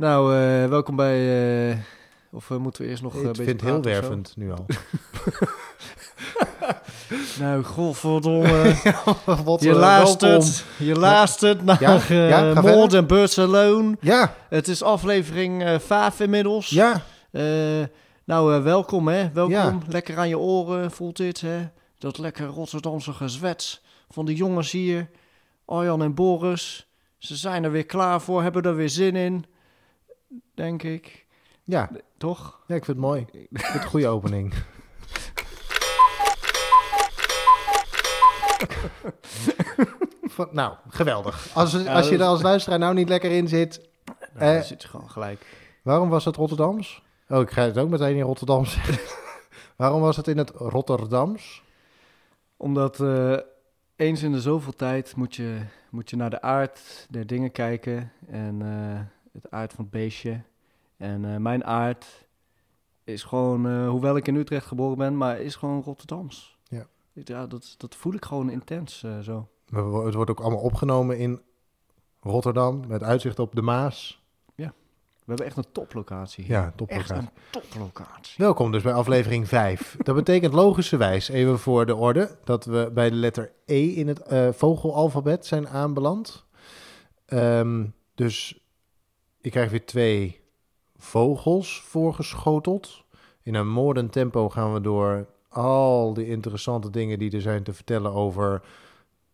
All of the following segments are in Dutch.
Nou, eh, welkom bij... eh, of eh, moeten we eerst nog ik vind het heel wervend nu al. Nou, godverdomme. Wat, je luistert, je luistert naar Ja, eh, ja. Than Birds Alone. Ja, Het is aflevering eh 5 inmiddels. ja. Nou, welkom hè. Welkom. Ja. Lekker aan je oren voelt dit hè. Dat lekker Rotterdamse gezwets van de jongens hier. Arjan en Boris. Ze zijn er weer klaar voor, hebben er weer zin in. Denk ik. Ja, Toch? ja, ik vind het mooi. Ik vind het een goede opening. Van- nou, geweldig. Als, Ja, als je er als luisteraar nou niet lekker in zit, Nou, Eh, zit je gewoon gelijk. waarom was het Rotterdams? Oh, ik ga het ook meteen in Rotterdams waarom was het in het Rotterdams? Omdat eh, eens in de zoveel tijd moet je, moet je naar de aard der dingen kijken. En eh, het aard van het beestje. En eh, mijn aard is gewoon, eh, hoewel ik in Utrecht geboren ben, maar is gewoon Rotterdams. Ja. Ja, dat, dat voel ik gewoon intens eh, zo. Het wordt ook allemaal opgenomen in Rotterdam, met uitzicht op de Maas. We hebben echt een toplocatie hier. Ja, echt toplocatie. een toplocatie. Welkom dus bij aflevering 5. Dat betekent logischerwijs, even voor de orde, dat we bij de letter E in het vogelalfabet zijn aanbeland. Ehm, dus ik krijg weer twee vogels voorgeschoteld. In een moordend tempo gaan we door al die interessante dingen die er zijn te vertellen over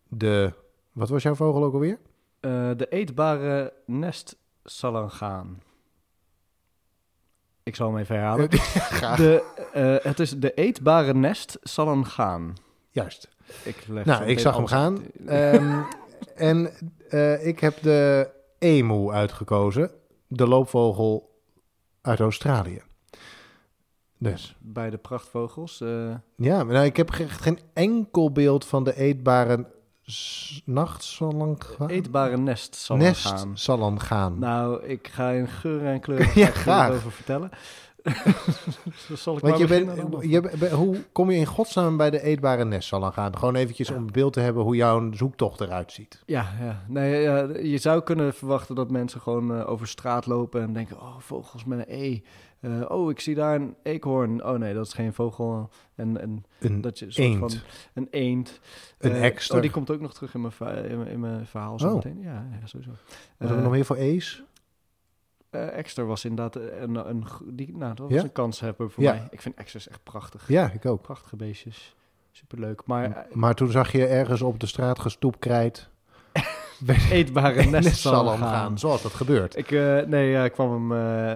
de... Wat was jouw vogel ook alweer? Eh, de eetbare nestsalangaan. Ik zal hem even herhalen. De, eh, het is de eetbare nest salangaan. Juist. Ik leg Nou, ik zag hem gaan. Ehm, en eh, ik heb de emu uitgekozen. De loopvogel uit Australië. Dus, Bij de prachtvogels. eh, ja, maar nou, ik heb echt geen enkel beeld van de eetbare nachtsalangaan. eetbare nest salangaan. Nestsalangaan. Nou, ik ga in geur en kleur Ja, graag. over vertellen. Dus zal ik Want maar je bent, je, hoe kom je in godsnaam bij de eetbare nestsalangaan? Gewoon eventjes Ja. om beeld te hebben hoe jouw zoektocht eruit ziet. Ja, ja. Nee, ja, je zou kunnen verwachten dat mensen gewoon eh, over straat lopen en denken: oh, vogels met een E. Eh, oh, ik zie daar een eekhoorn. Oh nee, dat is geen vogel. En, en Een dat je een soort eend. van een eend. Een Eh, ekster. Oh, die komt ook nog terug in mijn, in mijn, in mijn verhaal zo Oh. meteen. Ja, ja sowieso. Wat hebben we nog meer voor E's? Eh, Exter was inderdaad een, een, g- die, nou, dat was Ja? een kanshebber voor Ja. mij. Ik vind Exters echt prachtig. Ja, ik ook. Prachtige beestjes. Superleuk. Maar eh, Maar toen zag je ergens op de straat gestoept krijt. eetbare nestsalam gaan. gaan. Zoals dat gebeurt. Ik, eh, nee, ik kwam hem.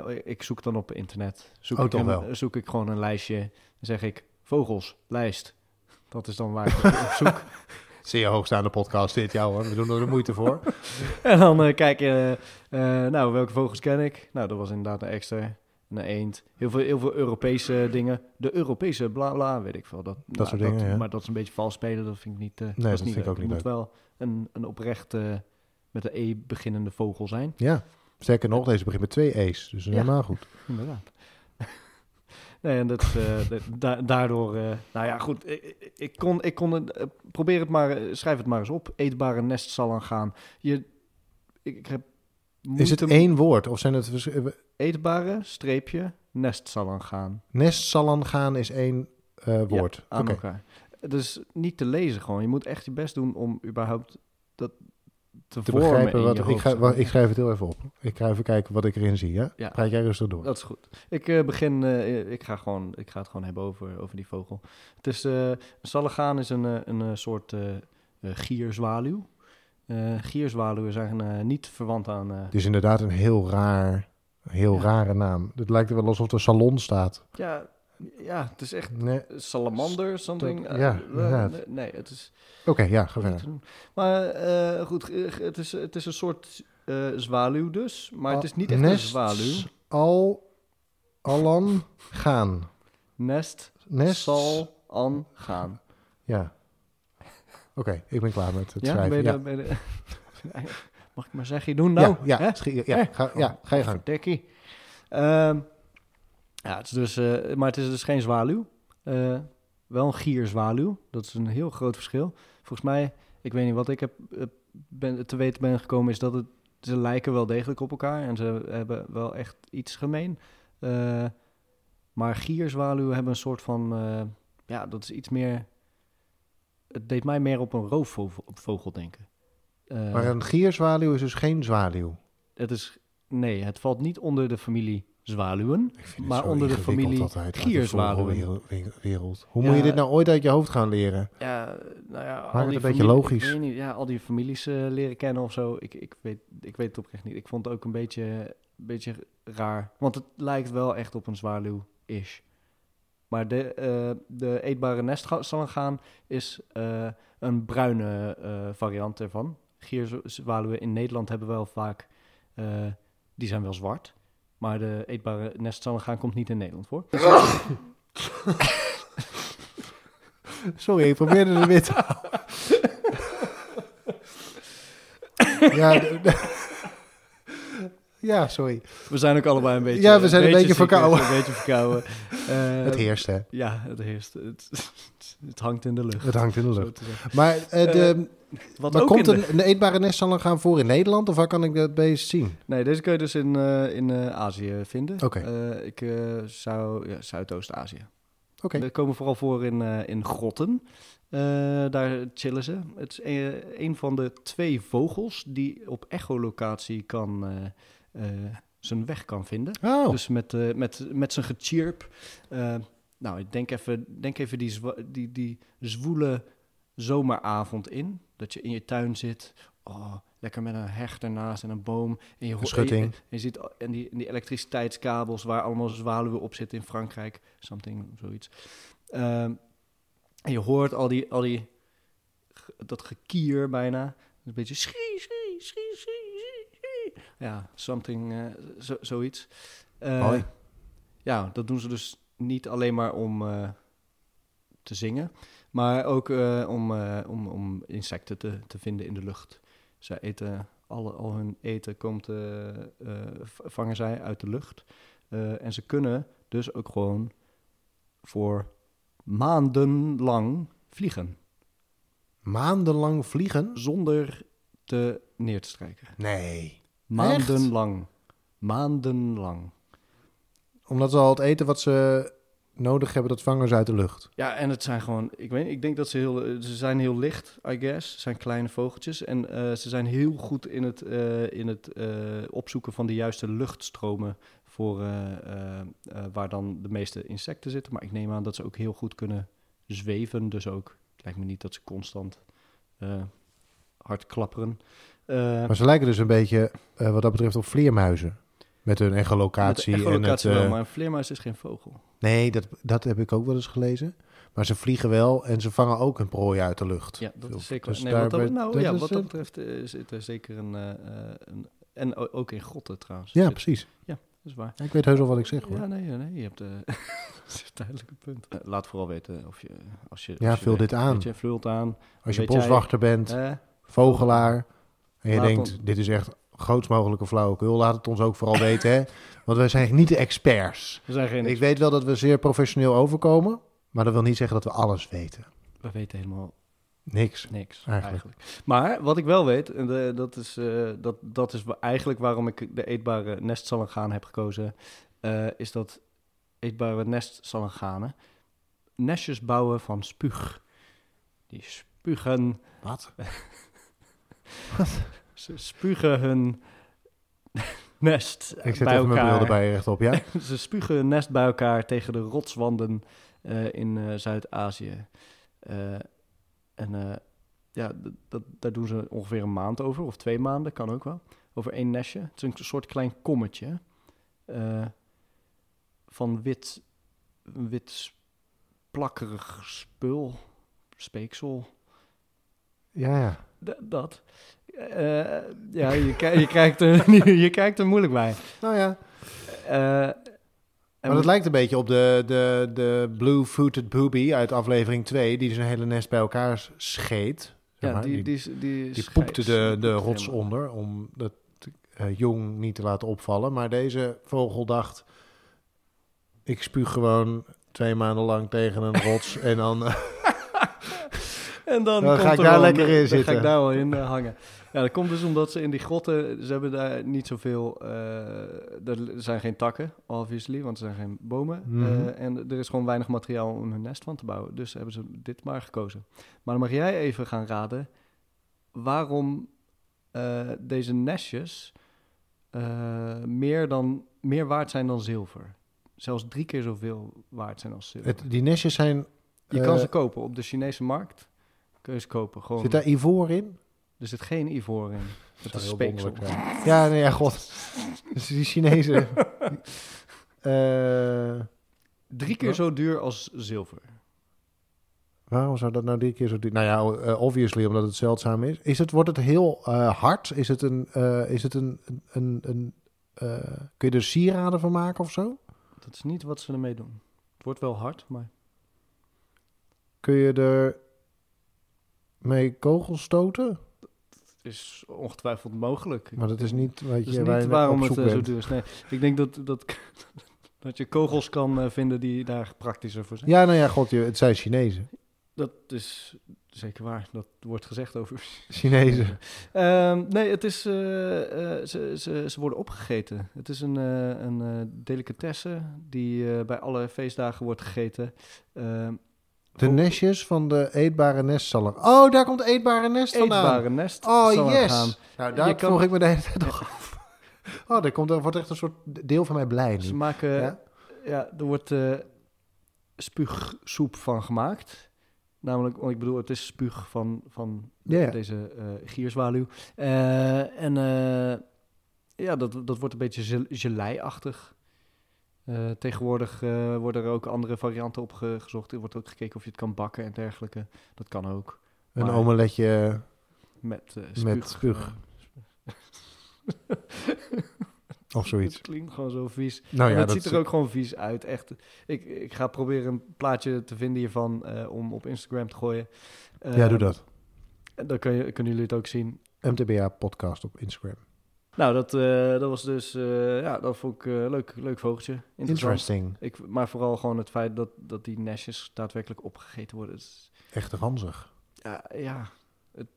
eh, ik zoek dan op internet. Zoek Oh, ik een- wel. Zoek ik gewoon een lijstje. Dan zeg ik vogels, lijst. Dat is dan waar ik op zoek. Zeer hoogstaande podcast dit, jou hoor. We doen er de moeite voor. En dan eh, kijk je, eh, nou, welke vogels ken ik? Nou, dat was inderdaad een extra, een eend. Heel veel, heel veel Europese dingen. De Europese bla bla, weet ik veel. Dat, nou, soort dingen, ja. Maar dat is een beetje vals spelen, dat vind ik niet... eh, dat vind ik ook niet Het moet wel een, een oprecht eh, met de E beginnende vogel zijn. Ja. Sterker nog, deze begint met twee E's. Dus Ja. helemaal goed. Inderdaad. Nee, en dat, eh, da- daardoor... eh, nou ja, goed. Ik, kon, ik kon het, eh, probeer het maar, schrijf het maar eens op. Eetbare nest zal aan gaan. Je, ik, ik heb Is het één woord? Of zijn het... Eetbare, streepje, nest zal aan gaan. Nestsalan gaan is één woord. Ja, aan Oké. elkaar. Dus niet te lezen gewoon. Je moet echt je best doen om überhaupt dat te, begrijpen wat... Ik, ga, ik schrijf het heel even op. Ik ga even kijken wat ik erin zie, ja? Ja. Praat jij rustig door. Dat is goed. Ik eh, begin, eh, ik, ga gewoon, ik ga het gewoon hebben over, over die vogel. Het is, salagaan is een, een, soort gierzwaluw. Gierzwaluwen zijn niet verwant aan... Het is inderdaad een heel raar... Heel Ja. rare naam. Het lijkt er wel alsof er salon staat. ja, ja, het is echt Nee. salamander, something. Ja, Eh, inderdaad. nee, nee, het is... Oké, ja, ga verder. Maar eh, goed, eh, het is, het is een soort eh, zwaluw dus. Maar het is niet echt een zwaluw. Al... Allan gaan. Nest, Nest... zal aan gaan. Ja. Oké, ik ben klaar met het Ja, ben schrijven. je ja. ben je Mag ik maar zeggen, doen nou? ja, ja, ga, ja, ga je gang. Verdekkie. Ehm, ja, het is dus, eh, maar het is dus geen zwaluw. Eh, wel een gierzwaluw. Dat is een heel groot verschil. Volgens mij, ik weet niet wat ik heb, eh, ben, te weten ben gekomen, is dat het ze lijken wel degelijk op elkaar en ze hebben wel echt iets gemeen. Eh, maar gierzwaluwen hebben een soort van, ja, dat is iets meer. Het deed mij meer op een roofvogel denken. Maar een gierzwaluw is dus geen zwaluw. Het is, nee, het valt niet onder de familie zwaluwen. Maar onder de familie gierzwaluwen. gierzwaluwen. Hoe Ja. moet je dit nou ooit uit je hoofd gaan leren? Ja, nou ja, het al een die beetje logisch. Ik weet niet, ja, al die families eh, leren kennen of zo. Ik, ik, weet, ik weet het oprecht niet. Ik vond het ook een beetje, beetje raar. Want het lijkt wel echt op een zwaluw-ish. Maar de, eh, de eetbare nestsalangaan is eh, een bruine eh, variant ervan. Gierzwaluwen in Nederland hebben wel vaak... eh, die zijn wel zwart. Maar de eetbare nestsalangaan komt niet in Nederland voor. Sorry, ik probeerde er weer te houden. ja, d- d- ja, sorry. We zijn ook allebei een beetje... Ja, we zijn een beetje verkouden. Een beetje verkouden. Eh, Het heerst, hè. Ja, het heerst. Het, het hangt in de lucht. Het hangt in de lucht. Maar, eh, de, Wat maar ook komt in een, een eetbare nestsalangaan voor in Nederland? Of waar kan ik dat beest zien? Nee, deze kun je dus in, eh, in eh, Azië vinden. Oké. Eh, ik eh, zou... Ja, Zuidoost-Azië. Oké. Die komen vooral voor in, eh, in grotten. Eh, daar chillen ze. Het is een, een van de twee vogels die op echolocatie kan... zijn weg kan vinden. Oh, Dus met, eh, met, met zijn gechirp. eh, nou, ik denk even, denk even die, die, die zwoele zomeravond in. Dat je in je tuin zit. Oh, lekker met een hecht ernaast en een boom. En je, schutting. En je, ziet en die, en die elektriciteitskabels waar allemaal zwaluwen op zitten in Frankrijk. Something, zoiets. Ehm, en je hoort al die, al die, dat gekier bijna. Een beetje schrie. Ja, something, eh, zo, zoiets. Mooi. Ja, dat doen ze dus niet alleen maar om eh, te zingen, maar ook om, om, om insecten te, te vinden in de lucht. Zij eten, alle, al hun eten komt, vangen zij uit de lucht. En ze kunnen dus ook gewoon voor maandenlang vliegen, maandenlang vliegen? zonder te neer te strijken. Nee. Maandenlang. Maandenlang. Omdat ze al het eten wat ze nodig hebben, dat vangen ze uit de lucht. Ja, en het zijn gewoon, ik weet ik denk dat ze heel, eh, ze zijn heel licht, I guess. Ze zijn kleine vogeltjes en eh, ze zijn heel goed in het, eh, in het opzoeken van de juiste luchtstromen voor waar dan de meeste insecten zitten. Maar ik neem aan dat ze ook heel goed kunnen zweven, dus ook, het lijkt me niet dat ze constant hard klapperen. Eh, Maar ze lijken dus een beetje, eh, wat dat betreft, op vleermuizen. Met hun echolocatie. met de en het, echolocatie wel, eh, maar een vleermuis is geen vogel. Nee, dat, dat heb ik ook wel eens gelezen. Maar ze vliegen wel en ze vangen ook een prooi uit de lucht. Ja, dat is zeker. dus nee, wat dat, nou, dat ja, is wat dat betreft zit er zeker een, eh, eh, een... En ook in grotten trouwens. Ja, Zit- precies. Dat is waar. Ik weet heus wel wat ik zeg hoor. Ja, nee, nee, je hebt is een duidelijke punt. Laat vooral veten of je... Als je Ja, als je vul weet- dit aan. Weet je, vult aan. Als je jij- boswachter bent, vogelaar, en je Laat denkt, ons- dit is echt grootst mogelijke flauwekul, laat het ons ook vooral weten. Hè? Want wij zijn niet de experts. we zijn geen... Ik weet wel dat we zeer professioneel overkomen, maar dat wil niet zeggen dat we alles weten. We weten helemaal Niks. niks, Eigenlijk. eigenlijk. Maar wat ik wel weet, en de, dat, is, eh, dat, dat is eigenlijk waarom ik de eetbare nestsalangaan heb gekozen, eh, is dat eetbare nestsalanganen nestjes bouwen van spuug. Die spugen, Wat? ze spugen hun nest Ik zet bij even mijn bril elkaar. erbij rechtop, ja? Ze spugen hun nest bij elkaar tegen de rotswanden eh, in eh, Zuid-Azië. Eh, en ja, daar doen ze ongeveer een maand over, of twee maanden, kan ook wel. Over één nestje. Het is een soort klein kommetje van wit, wit plakkerig spul, speeksel, Ja. D- dat. Eh, ja, je, je, kijkt er, je kijkt er moeilijk bij. Nou ja, en maar dat lijkt een beetje op de, de, de blue-footed booby uit aflevering 2, die zijn hele nest bij elkaar scheet. Ja, maar. die, die, die, die, poepte de, de rots onder om dat eh, jong niet te laten opvallen. Maar deze vogel dacht, ik spuug gewoon twee maanden lang tegen een rots en dan... En dan, Dan komt ga ik er daar lekker in dan zitten. ga ik daar wel in eh, hangen. Ja, dat komt dus omdat ze in die grotten, ze hebben daar niet zoveel, eh, er zijn geen takken, obviously, want er zijn geen bomen. Mhm. Eh, en er is gewoon weinig materiaal om hun nest van te bouwen. Dus hebben ze dit maar gekozen. Maar dan mag jij even gaan raden waarom deze nestjes meer, dan, meer waard zijn dan zilver. Zelfs drie keer zoveel waard zijn als zilver. Het, die nestjes zijn... Je kan ze kopen op de Chinese markt. Kun je kopen. Gewoon. Zit daar ivoor in? Er zit geen ivoor in. Het is speeksel. Ja, nee, ja, god. Dus die Chinezen... Eh, Drie keer zo duur als zilver. waarom zou dat nou drie keer zo duur... Nou ja, eh, obviously omdat het zeldzaam is. is het, wordt het heel eh, hard? Is het een... is het een, een, een, kun je er sieraden van maken of zo? Dat is niet wat ze ermee doen. Het wordt wel hard, maar Kun je er mee kogels stoten? is ongetwijfeld mogelijk. Maar dat is niet wat Dat je is niet waarom het eh, zo duur is. Nee, ik denk dat, dat, dat je kogels kan eh, vinden die daar praktischer voor zijn. Ja, nou ja, god, het zijn Chinezen. Dat is zeker waar. Dat wordt gezegd over Chinezen. Ehm, nee, het is, eh, ze, ze, ze worden opgegeten. Het is een, een delicatesse die bij alle feestdagen wordt gegeten. De nestjes van de eetbare nestzaller. Oh, daar komt eetbare nest vandaan. Eetbare nest. Oh, yes. gaan. Nou, daar kan- vroeg ik me de hele tijd nog af. Oh, daar komt, er wordt echt een soort deel van mij blij nu. Ze maken, Ja? ja? er wordt eh spuugsoep van gemaakt. Namelijk, want ik bedoel, het is spuug van, van deze eh gierzwaluw. Eh, en ja, dat, dat wordt een beetje gel- gelei-achtig. Eh, tegenwoordig eh, worden er ook andere varianten op ge- gezocht. Er wordt ook gekeken of je het kan bakken en dergelijke. Dat kan ook. Een Maar- omeletje. Met eh spuug. Met spuug. Of zoiets. Het klinkt gewoon zo vies. Nou En ja, het dat ziet er ook gewoon vies uit. Echt. Ik, ik ga proberen een plaatje te vinden hiervan om op Instagram te gooien. Ja, doe dat. en Dan kun je, kunnen jullie het ook zien. MTBA podcast op Instagram. Nou, dat, eh, dat was dus... eh, ja, dat vond ik eh, leuk, leuk vogeltje. Interessant. Interesting. Ik, maar vooral gewoon het feit dat, dat die nestjes daadwerkelijk opgegeten worden. Is- Echt ranzig. ja, ja, het,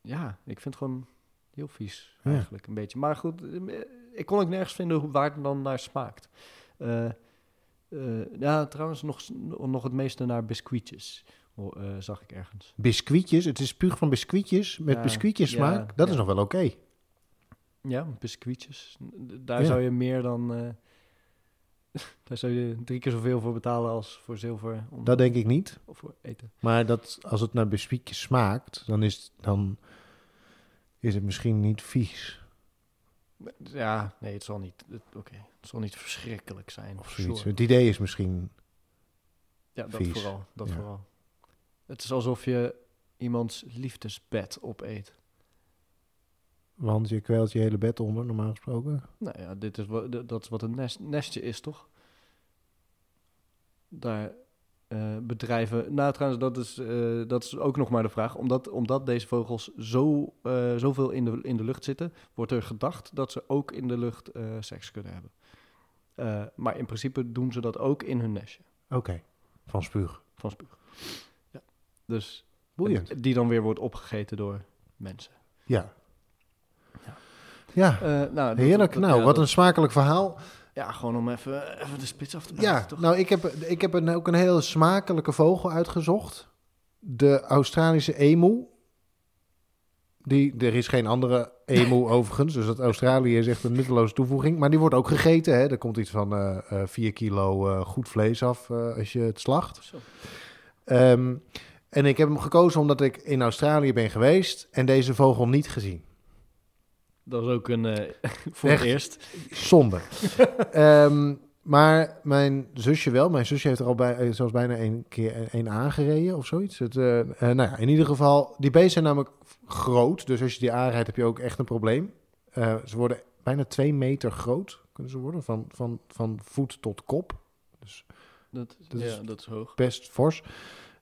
ja, ik vind het gewoon heel vies Ja. eigenlijk een beetje. Maar goed, ik kon ook nergens vinden hoe, waar het dan naar smaakt. Ja, trouwens nog, nog het meeste naar biscuitjes, zag ik ergens. Biscuitjes. Het is spuug van biscuitjes met Ja, biscuitjes ja, smaak. Dat is nog wel oké. Ja, biscuitjes. Daar Ja. zou je meer dan... eh, daar zou je drie keer zoveel voor betalen als voor zilver om, Dat denk ik niet. of voor eten. Maar dat, als het naar biscuitjes smaakt, dan is, dan is het misschien niet vies. Ja, nee, het zal niet... het- Oké, het zal niet verschrikkelijk zijn. Of zoiets. Het idee is misschien... Ja, dat vooral. Dat Ja. vooral. Het is alsof je iemands liefdesbed opeet. Want je kwelt je hele bed onder, normaal gesproken. Nou ja, dit is wat, dat is wat een nest, nestje is, toch? Daar eh, bedrijven... Nou, trouwens, dat is, eh, dat is ook nog maar de vraag. Omdat, omdat deze vogels zo, eh, zoveel in de, in de lucht zitten... wordt er gedacht dat ze ook in de lucht seks kunnen hebben. Maar in principe doen ze dat ook in hun nestje Oké, van spuug. van spuug. Ja. Dus Boeiend. die dan weer wordt opgegeten door mensen. Ja. Ja, Eh, nou, heerlijk. dat- nou, ja, wat dat- een smakelijk verhaal. Ja, gewoon om even, even de spits af te maken. Ja, toch? nou, ik heb, ik heb een, ook een hele smakelijke vogel uitgezocht. De Australische emu. Die, er is geen andere emu overigens, dus dat Australië is echt een nutteloze toevoeging. Maar die wordt ook gegeten. Hè. Er komt iets van eh 4 kilo eh, goed vlees af als je het slacht. Ehm, en ik heb hem gekozen omdat ik in Australië ben geweest en deze vogel niet gezien. Dat is ook een eh, voor Echt? het eerst. Zonde. Ehm, maar mijn zusje wel. Mijn zusje heeft er al bij, eh, zelfs bijna één keer één aangereden of zoiets. Het, eh, nou ja, in ieder geval, die beesten zijn namelijk groot. Dus als je die aanrijdt, heb je ook echt een probleem. Ze worden bijna twee meter groot, kunnen ze worden, van, van, van voet tot kop. Dat, Dat ja, is- dat is hoog. Best fors.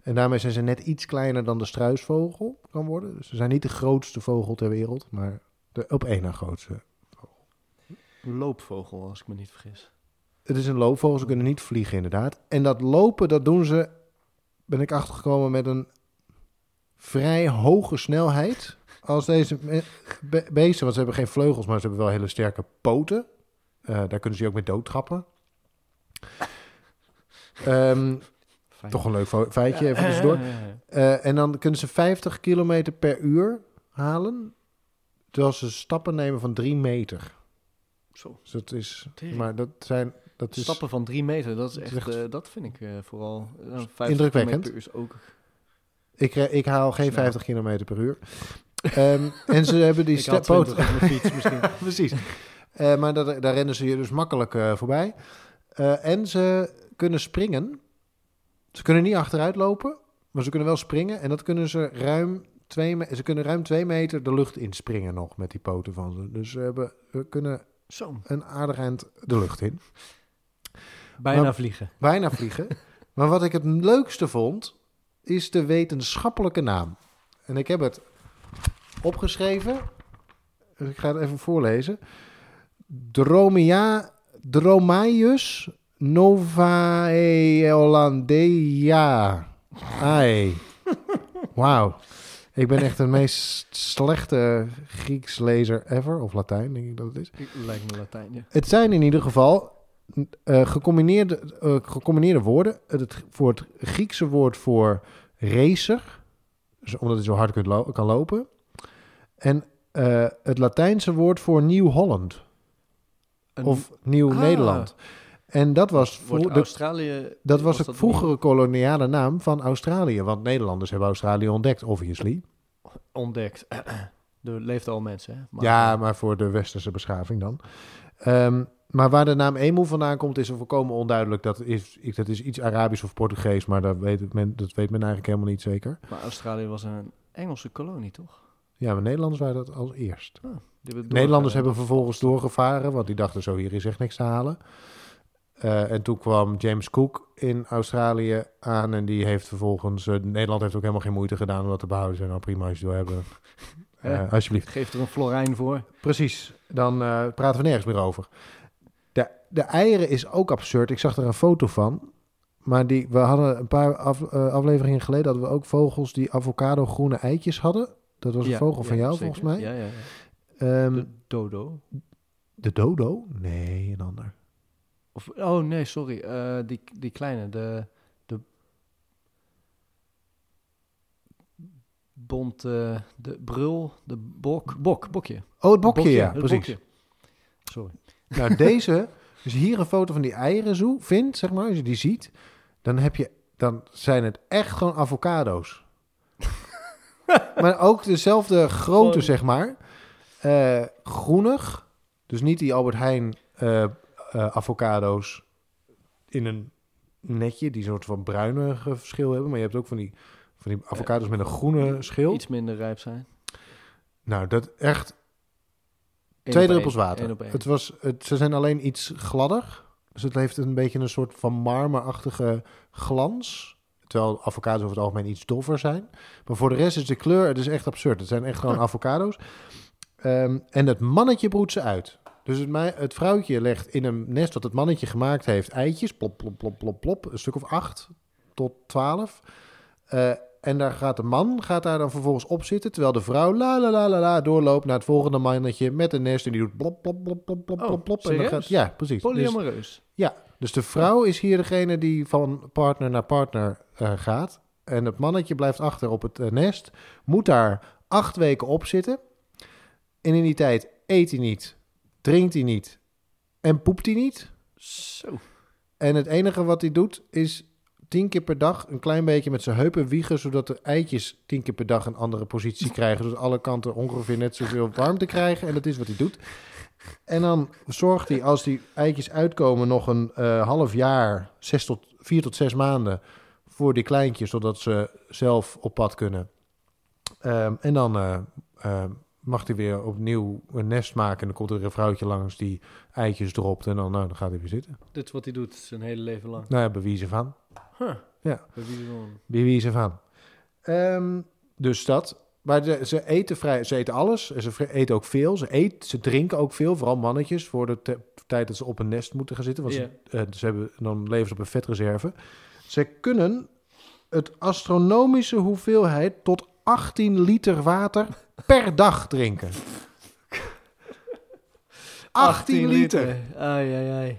En daarmee zijn ze net iets kleiner dan de struisvogel kan worden. Dus ze zijn niet de grootste vogel ter wereld, maar de op één na grootste. Een loopvogel, als ik me niet vergis. Het is een loopvogel, ze kunnen niet vliegen inderdaad. En dat lopen, dat doen ze, ben ik achtergekomen met een vrij hoge snelheid als deze be- beesten. Want ze hebben geen vleugels, maar ze hebben wel hele sterke poten. Eh, daar kunnen ze je ook mee doodtrappen. Fijn. toch een leuk feitje, even tussendoor. Ja. Eh, en dan kunnen ze 50 kilometer per uur halen. Terwijl ze stappen nemen van 3 meter. Zo. Dus dat is. Tering. Maar dat zijn. Dat is, Stappen van drie meter, dat is echt, echt- eh, dat vind ik eh, vooral. Uh, 50 Indrukwekkend. is ook. ik, ik haal geen Snel. 50 kilometer per uur. Ehm, en ze hebben die ik had steppoot. 20 op mijn fiets misschien. Precies. Maar dat, daar rennen ze je dus makkelijk voorbij. En ze kunnen springen. Ze kunnen niet achteruit lopen, maar ze kunnen wel springen. En dat kunnen ze ruim twee, ze kunnen ruim twee meter de lucht inspringen nog met die poten van ze. Dus ze hebben, we kunnen Zo, een aardig eind de lucht in. bijna Maar- vliegen. Bijna vliegen. maar wat ik het leukste vond, is de wetenschappelijke naam. En ik heb het opgeschreven. Dus ik ga het even voorlezen. Dromia, Dromaeus novaeolandea. Ai. Wauw. Ik ben echt de meest slechte Grieks lezer ever. Of Latijn, denk ik dat het is. Lijkt me Latijn, ja. Het zijn in ieder geval eh, gecombineerde, eh, gecombineerde woorden. Het, het- voor het Griekse woord voor racer, dus omdat hij zo hard kunt lo- kan lopen. En eh, het Latijnse woord voor Nieuw-Holland of Nieuw-Nederland. En dat was, wordt voor, de, Australië... dat was de vroegere koloniale naam van Australië. Want Nederlanders hebben Australië ontdekt, obviously. ontdekt. er leefden al mensen, hè? Maar, ja, maar voor de westerse beschaving dan. Ehm, maar waar de naam Emu vandaan komt, is er volkomen onduidelijk. Dat is, ik- dat is iets Arabisch of Portugees, maar dat weet, men, dat weet men eigenlijk helemaal niet zeker. maar Australië was een Engelse kolonie, toch? Ja, maar Nederlanders waren dat als eerst. Hebben Nederlanders hebben vervolgens doorgevaren, want die dachten zo, hier is echt niks te halen. Eh, en toen kwam James Cook in Australië aan en die heeft vervolgens... eh, Nederland heeft ook helemaal geen moeite gedaan om dat te behouden. Ze nou prima als je het wil hebben. Hè? alsjeblieft. Geef er een florijn voor. Precies, dan praten we nergens meer over. De, de eieren is ook absurd. Ik zag er een foto van. Maar die, we hadden een paar af- afleveringen geleden... hadden we ook vogels die avocado groene eitjes hadden. Dat was een Ja, vogel van jou, zeker. volgens mij. Ja, ja, ja. Ehm, De dodo. de dodo? Nee, een ander. Of, oh nee, sorry. eh, die, die kleine, de, de bont, de brul, de bok, bok, bokje. Oh, het bokje, ja, het precies. bokje. Sorry. Nou, deze, dus hier een foto van die eieren zo vindt, zeg maar, als je die ziet, dan heb je, dan zijn het echt gewoon avocado's. maar ook dezelfde grootte, zeg maar. Eh, groenig, dus niet die Albert Heijn eh, eh, avocado's in een netje, die soort van bruine verschil hebben, maar je hebt ook van die, van die avocado's met een groene schil. Iets minder rijp zijn. Nou, dat echt Twee druppels water. Het was, het, ze zijn alleen iets gladder. Dus het heeft een beetje een soort van marmerachtige glans. Terwijl avocados over het algemeen iets doffer zijn. Maar voor de rest is de kleur, het is echt absurd. Het zijn echt gewoon avocado's. Ehm, en het mannetje broedt ze uit. Dus het, mei- het vrouwtje legt in een nest wat het mannetje gemaakt heeft eitjes. Plop, plop, plop, plop, plop. Een stuk of acht tot twaalf. Eh, en daar gaat de man gaat daar dan vervolgens op zitten. Terwijl de vrouw la la la la la doorloopt naar het volgende mannetje met een nest. En die doet plop, plop, plop, plop, plop, Oh, plop, plop. En dan gaat, ja, precies. Dus, Polyamoreus. dus de vrouw is hier degene die van partner naar partner eh, gaat. En het mannetje blijft achter op het eh, nest. Moet daar acht weken op zitten. En in die tijd eet hij niet, drinkt hij niet en poept hij niet. Zo. En het enige wat hij doet is tien keer per dag een klein beetje met zijn heupen wiegen, zodat de eitjes tien keer per dag een andere positie krijgen. Dus alle kanten ongeveer net zoveel warmte krijgen. En dat is wat hij doet. En dan zorgt hij, als die eitjes uitkomen, nog een eh, half jaar, zes tot, vier tot zes maanden, voor die kleintjes, zodat ze zelf op pad kunnen. Ehm, en dan eh, eh, mag hij weer opnieuw een nest maken. En dan komt er een vrouwtje langs die eitjes dropt. En dan, nou, dan gaat hij weer zitten. Dit is wat hij doet zijn hele leven lang. Nou ja, bewijzen van. Huh. Ja. Bewijzen van. Ehm, dus dat. Maar de- ze eten vrij, ze eten alles. En ze eten ook veel. Ze, eten, ze drinken ook veel, vooral mannetjes, voor de te- tijd dat ze op een nest moeten gaan zitten. Want ze, eh, ze hebben, dan leven ze op een vetreserve. Ze kunnen het astronomische hoeveelheid tot 18 liter water per dag drinken. 18 liter. Ai, ai, ai.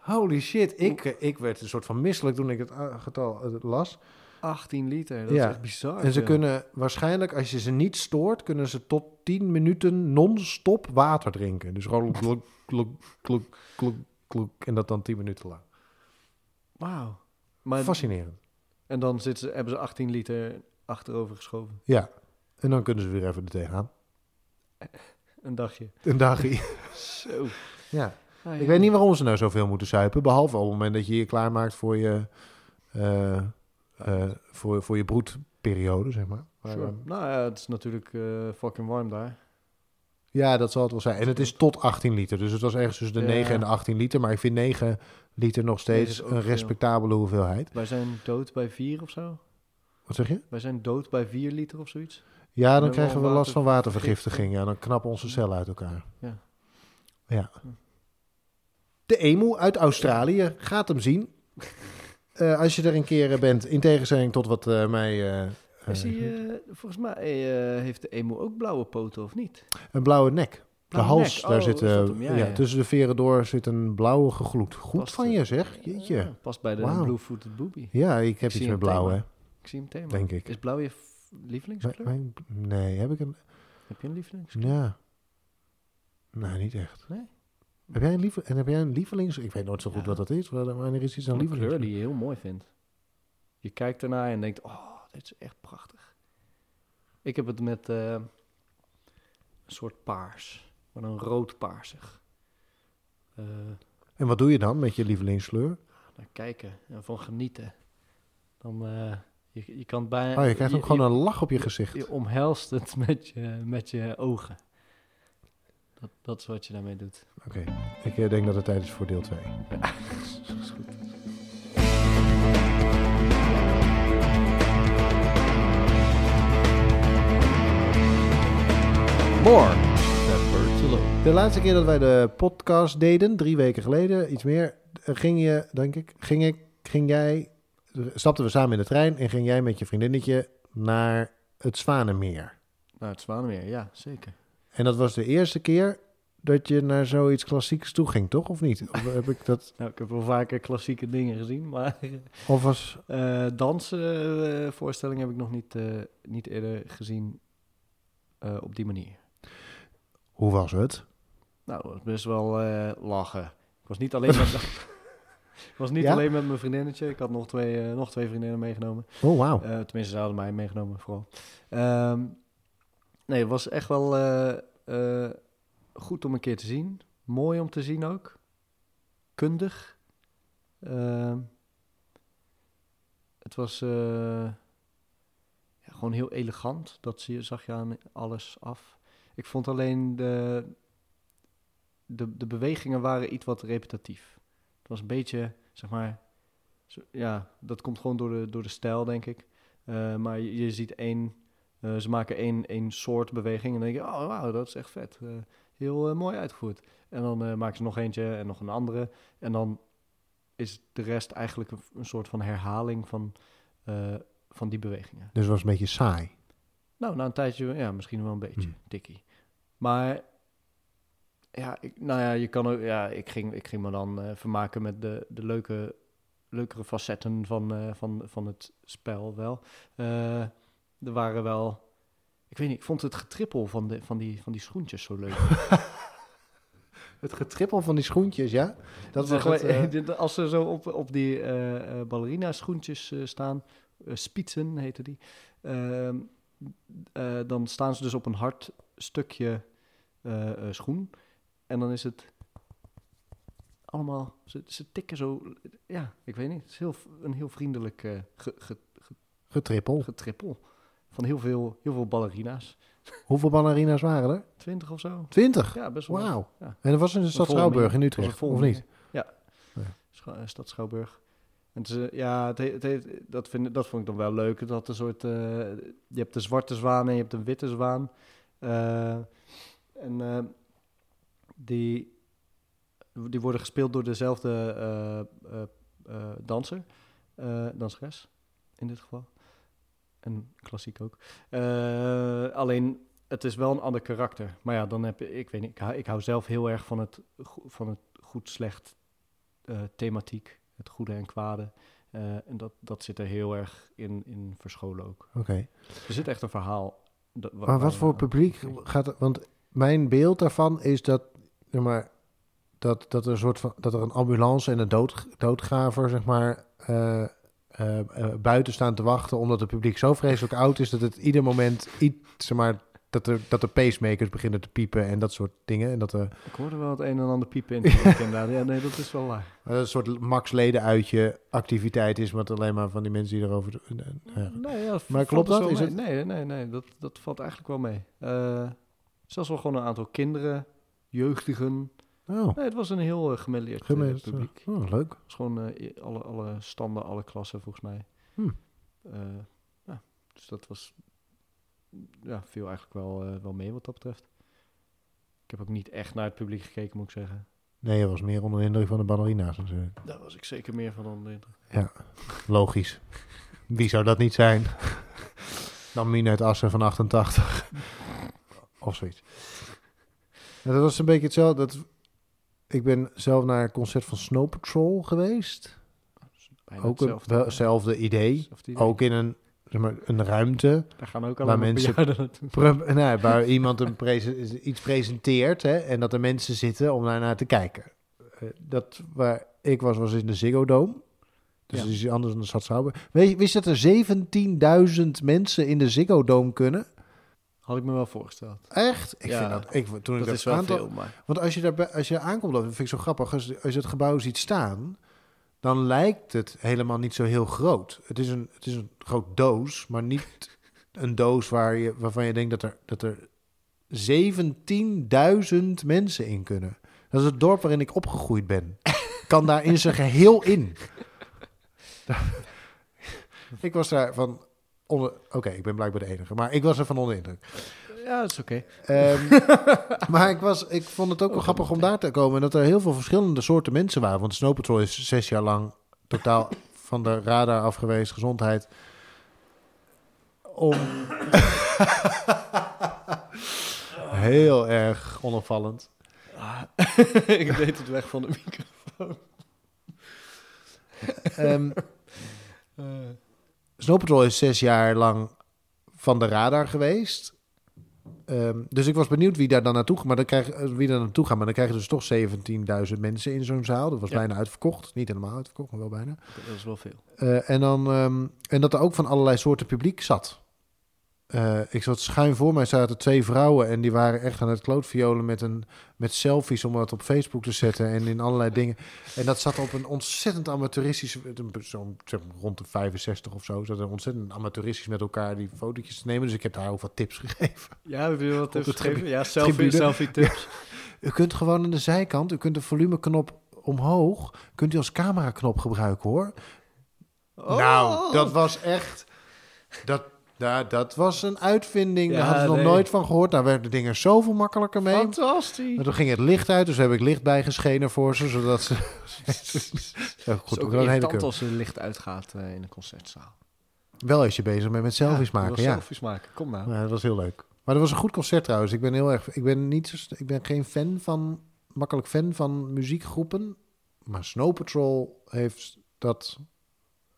Holy shit. Ik, eh, ik werd een soort van misselijk toen ik het eh, getal eh, las. 18 liter, dat Ja. is echt bizar. En ze ja. kunnen waarschijnlijk, als je ze niet stoort, kunnen ze tot 10 minuten non-stop water drinken. Dus gewoon klok, klok, klok, klok, klok. En dat dan 10 minuten lang. Wauw. Fascinerend. en dan zitten ze, hebben ze 18 liter achterover geschoven. Ja. En dan kunnen ze weer even er tegenaan. Een dagje. Een dagje. Zo. ja. Ah, Ik ja. weet niet waarom ze nou zoveel moeten suipen. Behalve op het moment dat je je klaarmaakt voor je, eh, eh, voor, voor je broedperiode, zeg maar. Eh, Nou ja, het is natuurlijk fucking warm daar. ja, dat zal het wel zijn. En het is tot 18 liter. Dus het was ergens tussen de Ja. 9 en de 18 liter. Maar ik vind 9 liter nog steeds een veel. respectabele hoeveelheid. Wij zijn dood bij 4 of zo. Wat zeg je? Wij zijn dood bij 4 liter of zoiets. Ja, dan krijgen we last van watervergiftiging. Ja, dan knappen onze cellen uit elkaar. Ja. Ja. De emu uit Australië gaat hem zien. Eh, als je er een keer eh, bent, in tegenstelling tot wat eh, mij... die, eh, volgens mij heeft de emu ook blauwe poten, of niet? Een blauwe nek. De Blauwe hals, nek. daar Oh, zit, ja, tussen de veren door zit een blauwe gegloed. Goed Past, van je zeg, jeetje. Past bij de Wauw. blue-footed booby. Ja, ik heb iets met blauw, hè, Ik zie hem thema. denk ik. Is blauw je lievelingskleur? Mijn- Nee, heb ik een... Heb je een lievelingskleur? Ja. Nee, niet echt. Nee? Heb jij een, lieve, en heb jij een lievelings... Ik weet nooit zo goed Ja. wat dat is. Wa- Wanneer is iets een Een lievelings? kleur die je heel mooi vindt. Je kijkt ernaar en denkt, oh, dit is echt prachtig. Ik heb het met eh, een soort paars. Maar een rood-paarsig. Eh, En wat doe je dan met je lievelingskleur? kijken en van genieten. Dan, eh, je, je kan bijna... Oh, je krijgt ook gewoon een lach op je gezicht. Je omhelst het met je, met je ogen. Dat, dat is wat je daarmee doet. Oké, ik eh, denk dat het tijd is voor deel 2. Dat is goed. More. To low. De laatste keer dat wij de podcast deden, drie weken geleden, iets meer, eh, ging je, denk ik, ging, ik, ging jij, stapten we samen in de trein en ging jij met je vriendinnetje naar het Zwanenmeer. Nou, het Zwanenmeer, ja, zeker. En dat was de eerste keer dat je naar zoiets klassieks toe ging, toch? Of niet? Of heb ik dat, Nou, ik heb wel vaker klassieke dingen gezien, maar of was, voorstelling heb ik nog niet, eh, niet eerder gezien op die manier. hoe was het? Nou, dat was best wel lachen. Ik was niet alleen ik was niet Ja? alleen met mijn vriendinnetje. Ik had nog twee, eh, nog twee vriendinnen meegenomen. Oh, wauw. Eh, tenminste, ze hadden mij meegenomen vooral. Ehm, nee, het was echt wel eh, goed om een keer te zien. Mooi om te zien ook. Kundig. Ehm, het was ja, gewoon heel elegant. Dat zie je, zag je aan alles af. Ik vond alleen de, de, de bewegingen waren iets wat repetitief. Het was een beetje, zeg maar, zo- ja, dat komt gewoon door de, door de stijl, denk ik. Eh, maar je, je ziet één, eh, ze maken één, één soort beweging en dan denk je, oh wauw, dat is echt vet. Eh, heel mooi uitgevoerd. En dan maken ze nog eentje en nog een andere. En dan is de rest eigenlijk een, een soort van herhaling van, van die bewegingen. Dus het was een beetje saai. Nou, na een tijdje, ja, misschien wel een beetje, tikkie. Maar ja, ik, nou ja, je kan ook, ja, ik ging, ik ging me dan eh, vermaken met de, de leuke, leukere facetten van, eh, van, van het spel wel. Eh, er waren wel, ik weet niet, ik vond het getrippel van, de, van, die, van die schoentjes zo leuk. Het getrippel van die schoentjes, ja? Dat eh, dit- Als ze zo op, op die ballerina schoentjes staan, spitsen heten die, ehm, eh, dan staan ze dus op een hard stukje schoen. En dan is het allemaal, ze, ze tikken zo, ja, ik weet niet, het is heel, een heel vriendelijk eh, ge, ge, getrippel. getrippel van heel veel, heel veel ballerina's. Hoeveel ballerina's waren er? Twintig of zo. Twintig? Ja, best wel. Wauw. Ja. En dat was in de stad Schouwburg in Utrecht, of niet? Ja. Ja. Eh, Stad Schouwburg. En het is, ja, het, he- het dat, vind, dat vond ik dan wel leuk. Had een soort, eh, je hebt de zwarte zwaan en je hebt een witte zwaan. En die, die worden gespeeld door dezelfde eh, eh, eh, danser, danseres in dit geval. En klassiek ook. Alleen, het is wel een ander karakter. Maar ja, dan heb ik, ik weet niet, ik hou, ik hou zelf heel erg van het, van het goed-slecht thematiek. Het goede en kwade. En dat, dat zit er heel erg in, in verscholen ook. Oké. Er zit echt een verhaal. dat- Maar wat voor publiek gaat. Want mijn beeld daarvan is dat... Zeg maar, dat, dat, er een soort van, dat er een ambulance en een dood, doodgraver, zeg maar... eh, eh, eh, buiten staan te wachten... omdat het publiek zo vreselijk oud is... dat het ieder moment iets, zeg maar... Dat, er, dat de pacemakers beginnen te piepen en dat soort dingen. En dat er Ik hoorde wel het een en ander piepen in. het begin, inderdaad. Ja, nee, dat is wel waar. dat het een soort max leden uitje activiteit is... wat alleen maar van die mensen die erover... Nee, ja, Maar klopt dat? Is mee. Nee, nee, nee. Dat, dat valt eigenlijk wel mee. Zelfs wel gewoon een aantal kinderen, jeugdigen. Oh, Nee, het was een heel uh, gemêleerd publiek. Oh, leuk. Het was gewoon eh, alle, alle standen, alle klassen volgens mij. Hm. Ja, dus dat was... Ja, viel eigenlijk wel, wel mee wat dat betreft. Ik heb ook niet echt naar het publiek gekeken, moet ik zeggen. Nee, je was meer onder de indruk van de ballerina's natuurlijk. Daar was ik zeker meer van onder de indruk. Logisch. Wie zou dat niet zijn? Dan Mien uit Assen van 88. of zoiets. Ja, dat was een beetje hetzelfde. Dat, ik ben zelf naar een concert van Snow Patrol geweest. Bijna ook een, hetzelfde. wel hetzelfde idee. Hetzelfde idee. Ook in een, zeg maar, een ruimte Daar gaan ook waar allemaal mensen- bejaarden naartoe. Pre- nou, waar iemand een prese- iets presenteert hè, en dat er mensen zitten om daarnaar te kijken. Eh, dat waar ik was, was in de Ziggo Dome. Dus Ja. dat is anders dan de Stad Schouwburg. Weet je, wist je dat er 17.000 mensen in de Ziggo Dome kunnen? Had ik me wel voorgesteld. Echt? Ik Ja, vind dat, ik, toen ik Dat dat is wel aantal- veel, maar... Want als je, daar, als je aankomt, dat vind ik zo grappig. Als, als je het gebouw ziet staan, dan lijkt het helemaal niet zo heel groot. Het is een, het is een groot doos, maar niet een doos waar je, waarvan je denkt dat er, dat er 17.000 mensen in kunnen. Dat is het dorp waarin ik opgegroeid ben. kan daar in zijn geheel in. ik was daar van Oké, ik ben blijkbaar de enige, maar ik was er van onder de indruk. Ja, dat is oké. Ehm, maar ik, was, ik vond het ook wel grappig om daar te komen. En dat er heel veel verschillende soorten mensen waren. Want Snow Patrol is zes jaar lang totaal van de radar af geweest. Gezondheid. Om... heel erg onopvallend. Ah, ik deed het weg van de microfoon. Eh, Snow Patrol is zes jaar lang van de radar geweest. Ehm, dus ik was benieuwd wie daar dan naartoe gaat. Maar dan krijg, eh, wie daar naartoe gaat. Maar dan krijg je dus toch 17.000 mensen in zo'n zaal. Dat was Ja. bijna uitverkocht. Niet helemaal uitverkocht, maar wel bijna. dat is wel veel. Eh, en, dan, ehm, en dat er ook van allerlei soorten publiek zat. Eh, ik zat schuin voor mij zaten twee vrouwen en die waren echt aan het klootviolen met, een, met selfies om dat op Facebook te zetten en in allerlei dingen. En dat zat op een ontzettend amateuristische, zo'n zeg maar rond de 65 of zo, zaten ontzettend amateuristisch met elkaar die fotootjes te nemen. Dus ik heb daar ook wat tips gegeven. Ja, je wat tips gegeven? Ja, selfie, selfie tips. U kunt gewoon aan de zijkant, u kunt de volumeknop omhoog, kunt u als cameraknop gebruiken hoor. Oh. Nou, dat was echt. Dat, nou, dat was een uitvinding. Ja, Daar hadden ze nog nooit van gehoord. Daar werden dingen zoveel makkelijker mee. Fantastisch. En toen ging het licht uit, dus heb ik licht bijgeschenen voor ze, zodat ze. ja, Het goed, is ook irritant als er licht uitgaat eh, in een concertzaal. Wel als je bezig bent met selfies Ja, maken, ja. selfies maken, kom nou. Ja, dat was heel leuk. Maar dat was een goed concert trouwens. Ik ben heel erg. Ik ben niet. zo Ik ben geen fan van. Makkelijk fan van muziekgroepen. Maar Snow Patrol heeft dat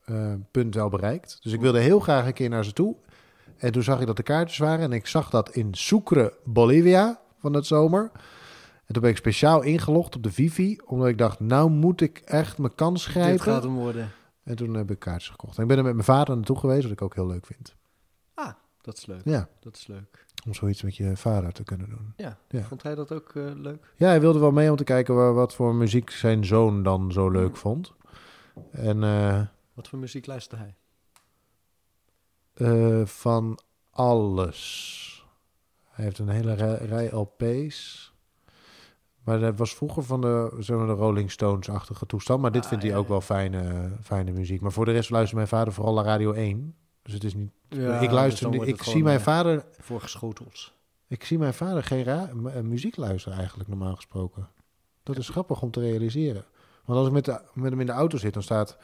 eh, punt wel bereikt. Dus ik wilde heel graag een keer naar ze toe. En toen zag ik dat de kaartjes waren. En ik zag dat in Sucre, Bolivia van het zomer. En toen ben ik speciaal ingelogd op de Vivi. Omdat ik dacht, nou moet ik echt mijn kans Dit grijpen. gaat hem worden. En toen heb ik kaartjes gekocht. En ik ben er met mijn vader naartoe geweest, wat ik ook heel leuk vind. Ah, dat is leuk. Ja, Dat is leuk. om zoiets met je vader te kunnen doen. Ja, Ja. vond hij dat ook eh, leuk? Ja, hij wilde wel mee om te kijken wa- wat voor muziek zijn zoon dan zo leuk vond. En eh, Wat voor muziek luisterde hij? Eh, van alles. Hij heeft een hele rij, rij LP's. Maar dat was vroeger van de, zeg maar, de Rolling Stones-achtige toestand. Maar dit Ah, vindt ja, hij ook wel fijne, fijne muziek. Maar voor de rest luistert mijn vader vooral naar Radio 1. Dus het is niet... Ja, ik dus luister, wordt ik zie mijn eh, vader... Voor geschotels. Ik zie mijn vader geen ra- eh, muziek luisteren eigenlijk, normaal gesproken. Dat is grappig om te realiseren. Want als ik met, de, met hem in de auto zit, dan staat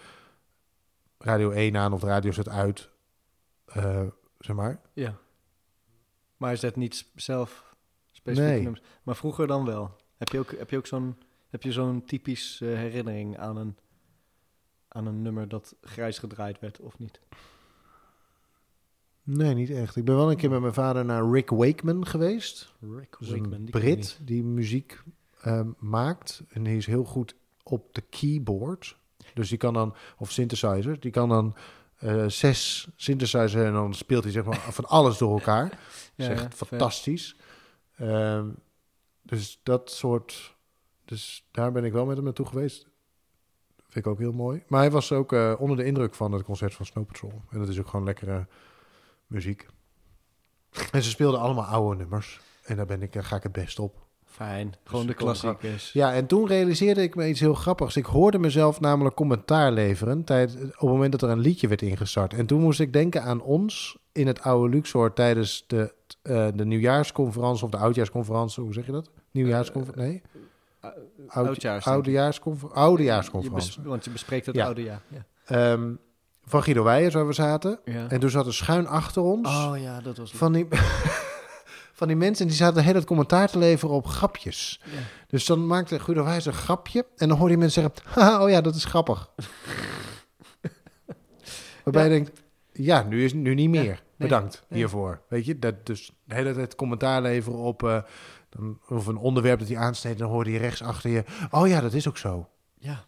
Radio 1 aan of de radio zet uit. Eh, zeg maar. Ja. Maar is dat niet zelf specifieke Nee. nummers? Maar vroeger dan wel. Heb je ook, heb je ook zo'n, heb je zo'n typisch eh, herinnering aan een, aan een nummer dat grijs gedraaid werd of niet? Nee, niet echt. Ik ben wel een keer met mijn vader naar Rick Wakeman geweest. Rick is een Wakeman, die Brit die muziek eh, maakt. En die is heel goed op de keyboard. Dus die kan dan, of synthesizer, die kan dan eh, zes synthesizers en dan speelt hij zeg maar van alles door elkaar. Dat is Ja, echt fantastisch. Ehm, dus dat soort, dus daar ben ik wel met hem naartoe geweest. Vind ik ook heel mooi. Maar hij was ook eh, onder de indruk van het concert van Snow Patrol. En dat is ook gewoon lekkere muziek. En ze speelden allemaal oude nummers. En daar ben ik, daar ga ik het best op. Fijn, gewoon de ik kon klassiekers. Ja, en toen realiseerde ik me iets heel grappigs. Ik hoorde mezelf namelijk commentaar leveren tijd, op het moment dat er een liedje werd ingestart. En toen moest ik denken aan ons in het oude Luxor tijdens de, eh, de nieuwjaarsconferentie of de oudjaarsconferentie. Hoe zeg je dat? Nieuwjaarsconferentie? Nee? Uh, Oud- oudjaars, Oudejaarsconferentie. want je bespreekt het Ja. oude jaar. Ja. Ehm, van Guido Weijers, waar we zaten. Ja. En toen zat er schuin achter ons Oh ja, dat was van, die, van die mensen die zaten de hele tijd commentaar te leveren op grapjes. Ja. Dus dan maakte Guido Wijs een grapje. En dan hoorde je mensen zeggen, haha, oh ja, dat is grappig. Waarbij Ja. je denkt, ja, nu is nu niet meer. nee, Bedankt nee. hiervoor. Weet je, dat dus de hele tijd commentaar leveren op... eh, dan, of een onderwerp dat hij aansneed, dan hoorde je rechts achter je... Oh ja, dat is ook zo. Ja.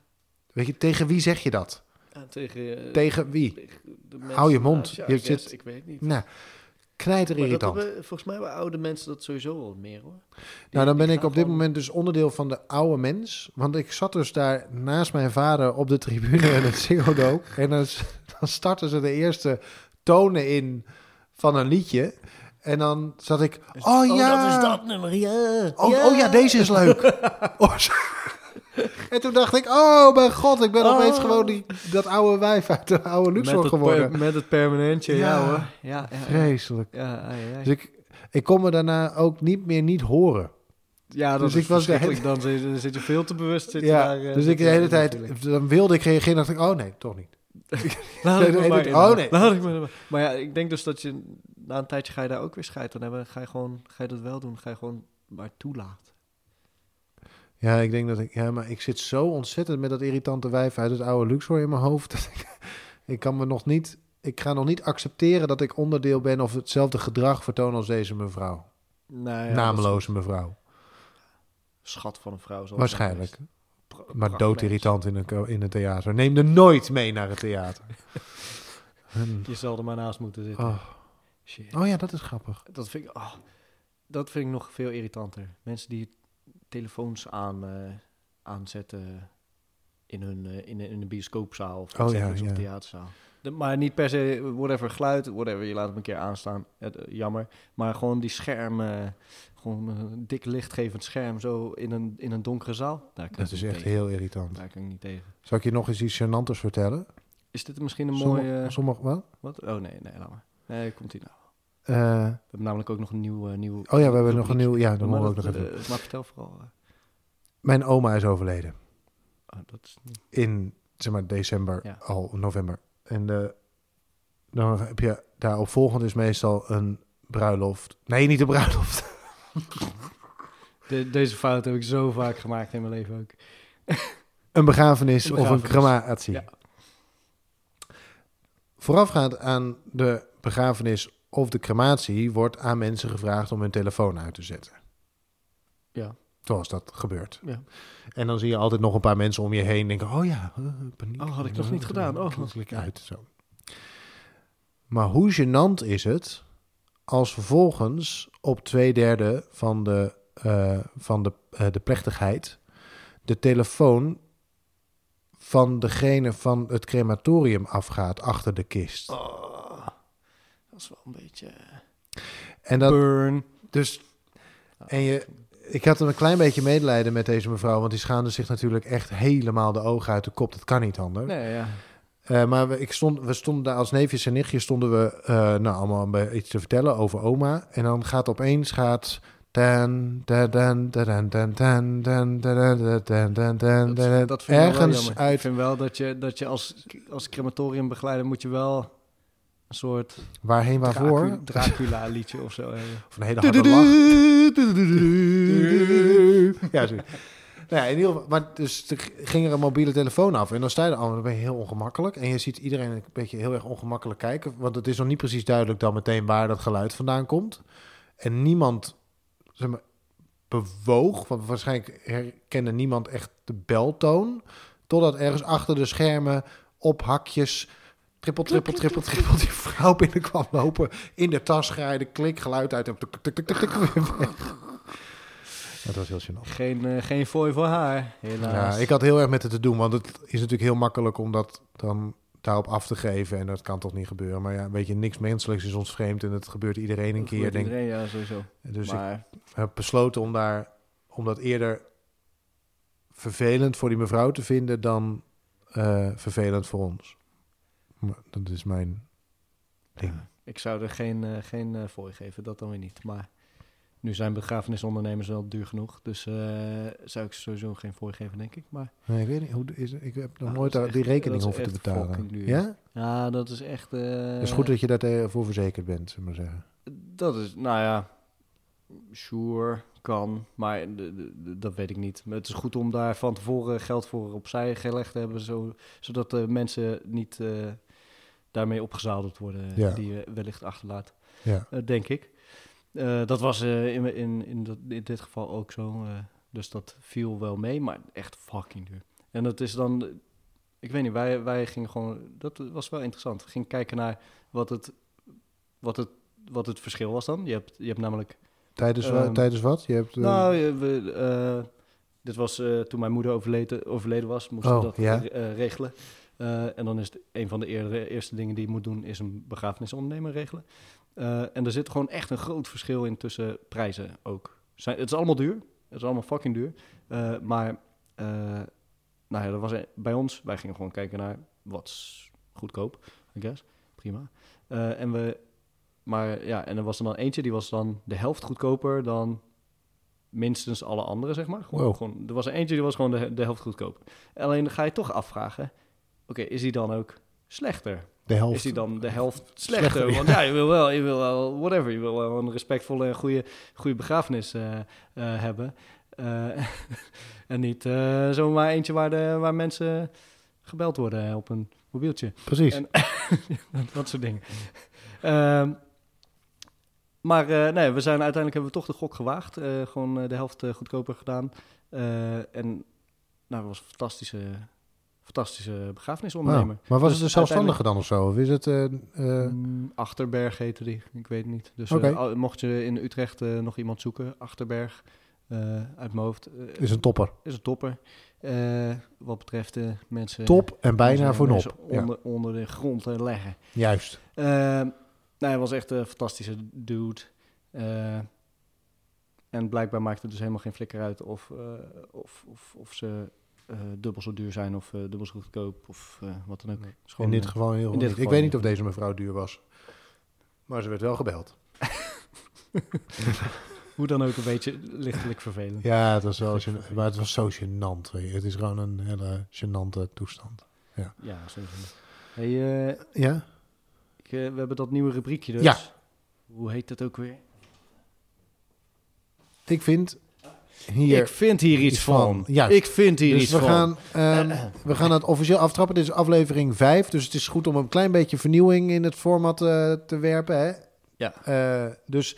Weet je, tegen wie zeg je dat? Ja, tegen, eh, tegen wie? tegen Hou je mond. je, zit- Ik weet niet. Nou, knijter Maar dat hebben, volgens mij hebben oude mensen dat sowieso wel meer hoor. Die- Nou, dan ben ik op dit gewoon- moment dus onderdeel van de oude mens. Want ik zat dus daar naast mijn vader op de tribune in het Ziggo. En dan, dan starten ze de eerste tonen in van een liedje. En dan zat ik, oh ja, dat is dat nummer, ja. Oh, oh ja, deze is leuk. Oh. En toen dacht ik, oh mijn god, ik ben Oh. opeens gewoon die, dat oude wijf uit de oude Luxor geworden. per- met het permanentje, ja, Ja. hoor. Ja, ja. Vreselijk. Ja, ja, ja. Dus ik, ik kon me daarna ook niet meer niet horen. ja dat dus is ik was. Dan zit, dan zit je veel te bewust. Zit Ja, daar, eh, dus ik de hele tijd, dan wilde ik reageren, dacht ik, oh nee, toch niet. Laat ik me maar in. oh, nee. Laat ik me maar. Maar ja, ik denk dus dat je na een tijdje ga je daar ook weer scheid aan hebben. Ga je gewoon, ga je dat wel doen? Ga je gewoon maar toelaten. Ja, ik denk dat ik, ja, maar ik zit zo ontzettend met dat irritante wijf uit het oude Luxor in mijn hoofd. Dat ik, ik kan me nog niet, ik ga nog niet accepteren dat ik onderdeel ben of hetzelfde gedrag vertoon als deze mevrouw. Nou ja, Nameloze mevrouw. Schat van een vrouw. Waarschijnlijk. Maar doodirritant in een, in het theater. Neem er nooit mee naar het theater. En-. Je zal er maar naast moeten zitten. oh. Shit. oh ja, dat is grappig. Dat vind ik, oh, dat vind ik nog veel irritanter. Mensen die telefoons aan, eh, aanzetten in hun eh, in, in een bioscoopzaal of Oh, ja, of theaterzaal. De- maar niet per se, whatever geluid, whatever, je laat hem een keer aanstaan, Het, eh, jammer. Maar gewoon die scherm, eh, gewoon een dik lichtgevend scherm zo in een, in een donkere zaal. Daar kan Dat is echt tegen. heel irritant. Daar kan ik niet tegen. Zal ik je nog eens iets gênanters vertellen? Is dit misschien een mooie... sommige- wat? Wat? Oh nee, nee, laat maar. Nee, komt ie nou. Eh, We hebben namelijk ook nog een nieuw... eh, nieuw oh ja, we hebben nog een nieuw... Ja, dan moeten we ook nog even... eh, maar vertel vooral. Mijn oma is overleden. Oh, dat is niet... in zeg maar december Ja. al november en de, dan heb je daarop volgend is meestal een bruiloft nee niet een bruiloft De- deze fout heb ik zo vaak gemaakt in mijn leven ook. een begrafenis, Een of een crematie Ja. voorafgaand aan de begrafenis of de crematie wordt aan mensen gevraagd om hun telefoon uit te zetten Ja. zoals dat gebeurt Ja. en dan zie je altijd nog een paar mensen om je heen denken oh ja eh, paniek Oh, had ik nog niet gedaan. Oh. klik, uit zo maar hoe gênant is het als vervolgens op twee derde van de, eh, van de, eh, de plechtigheid de telefoon van degene van het crematorium afgaat achter de kist. Oh, was wel een beetje. Eh, en dat. Dus. En je, ik had een klein beetje medelijden met deze mevrouw, want die schaamde zich natuurlijk echt helemaal de ogen uit de kop. Dat kan niet anders. Nee, ja. Eh, maar we, ik stond, we stonden daar als neefjes en nichtjes stonden we eh, nou, allemaal iets te vertellen over oma. En dan gaat opeens gaat dat, vind ergens uit. Ik vind wel dat je, dat je als, als crematoriumbegeleider moet je wel een soort Waarheen, waarvoor? Dracu- Dracula liedje of zo. Of een hele harde lach. Ja, zo. Nou ja, in ieder geval, maar dus ging er een mobiele telefoon af en dan sta je er al, dan ben je heel ongemakkelijk. En je ziet iedereen een beetje heel erg ongemakkelijk kijken, want het is nog niet precies duidelijk dan meteen waar dat geluid vandaan komt. En niemand, zeg maar, bewoog, want waarschijnlijk herkende niemand echt de beltoon, totdat ergens achter de schermen op hakjes trippel, trippel, trippel, trippel die vrouw binnenkwam lopen, in de tas graaide, klik, geluid uit en tuk, tuk, tuk, tuk, tuk, weer weg. Dat was heel gênant. Geen, eh, geen fooi voor haar, helaas. Ja, ik had heel erg met het te doen, want het is natuurlijk heel makkelijk om dat dan daarop af te geven. En dat kan toch niet gebeuren. Maar ja, weet je, niks menselijks is ons vreemd en het gebeurt iedereen een Dat keer. gebeurt Denk. iedereen, ja, sowieso. Dus maar ik heb besloten om, daar, om dat eerder vervelend voor die mevrouw te vinden dan eh, vervelend voor ons. Maar dat is mijn ding. ja, ik zou er geen, eh, geen eh, fooi geven, dat dan weer niet. Maar nu zijn begrafenisondernemers wel duur genoeg. Dus eh, zou ik sowieso geen fooi geven, denk ik. Maar Nee, ik weet niet, hoe is ik heb nog Ah, nooit is die echt- rekening hoeven te echt betalen. Ja? ja, dat is echt... Het is goed dat je daarvoor verzekerd bent, zullen we maar zeggen. Dat is, nou ja, sure, kan, maar dat weet ik niet. Maar het is goed om daar van tevoren geld voor opzij gelegd te hebben, zo, zodat de mensen niet daarmee opgezadeld worden Ja. die je wellicht achterlaat, Ja. eh, denk ik. Eh, dat was eh, in, in, in, dat, in dit geval ook zo, dus dat viel wel mee, maar echt fucking duur. En dat is dan, ik weet niet, wij, wij gingen gewoon, dat was wel interessant. We gingen kijken naar wat het, wat het, wat het verschil was dan. Je hebt, je hebt namelijk Tijdens, Ehm, tijdens wat? Je hebt, nou, we, dit was toen mijn moeder overleden, overleden was, moesten Oh, we dat ja. regelen. Eh, en dan is het een van de eerdere, eerste dingen die je moet doen, is een begrafenisondernemer regelen. Eh, en er zit gewoon echt een groot verschil in tussen prijzen ook. Zijn, het is allemaal duur, het is allemaal fucking duur. Eh, maar nou ja, er was bij ons, wij gingen gewoon kijken naar wat goedkoop, I guess. Prima. En we, maar ja, en er was er dan eentje, die was dan de helft goedkoper dan minstens alle andere, zeg maar. Gewoon, Wow. gewoon, er was er eentje die was gewoon de, de helft goedkoper. Alleen dan ga je toch afvragen, oké, is die dan ook slechter? de helft. Is die dan de helft slechter? Want ja, je wil wel, je wil wel, whatever, je wil wel een respectvolle en goede, goede begrafenis eh, eh, hebben. Eh, en niet zomaar eentje waar, de, waar mensen gebeld worden op een mobieltje. Precies. En- dat soort dingen. Ehm, maar nee, we zijn uiteindelijk hebben we toch de gok gewaagd. Gewoon de helft goedkoper gedaan. En nou, dat was een fantastische, fantastische begrafenisondernemer. Wauw. Maar was Dus het een zelfstandige dan of zo? Of is het... eh, eh, Mm, Achterberg heette die, ik weet het niet. Dus eh, mocht je in Utrecht nog iemand zoeken, Achterberg, uit mijn hoofd, is een topper. is een topper. Wat betreft de mensen... Top en bijna mensen- voor nop. mensen Ja, Onder, onder de grond leggen. juist. Nou, hij was echt een fantastische dude. En blijkbaar maakt het dus helemaal geen flikker uit of, of, of, of ze eh, dubbel zo duur zijn of eh, dubbel zo goedkoop of eh, wat dan ook. In dit geval heel dit. Ik weet niet. of deze mevrouw duur was. Maar ze werd wel gebeld. hoe dan ook een beetje lichtelijk vervelend. Ja, het was wel gênant, maar het was zo gênant. weet je. Het is gewoon een hele gênante toestand. Ja, sowieso. Hey, Ja? ik, we hebben dat nieuwe rubriekje dus. Ja. Hoe heet dat ook weer? Ik vind hier... ik vind hier iets iets van. van. Juist. Ik vind hier dus iets we van. gaan, ehm, we gaan het officieel aftrappen. Dit is aflevering 5. Dus het is goed om een klein beetje vernieuwing in het format eh, te werpen. Hè? Ja. Eh, dus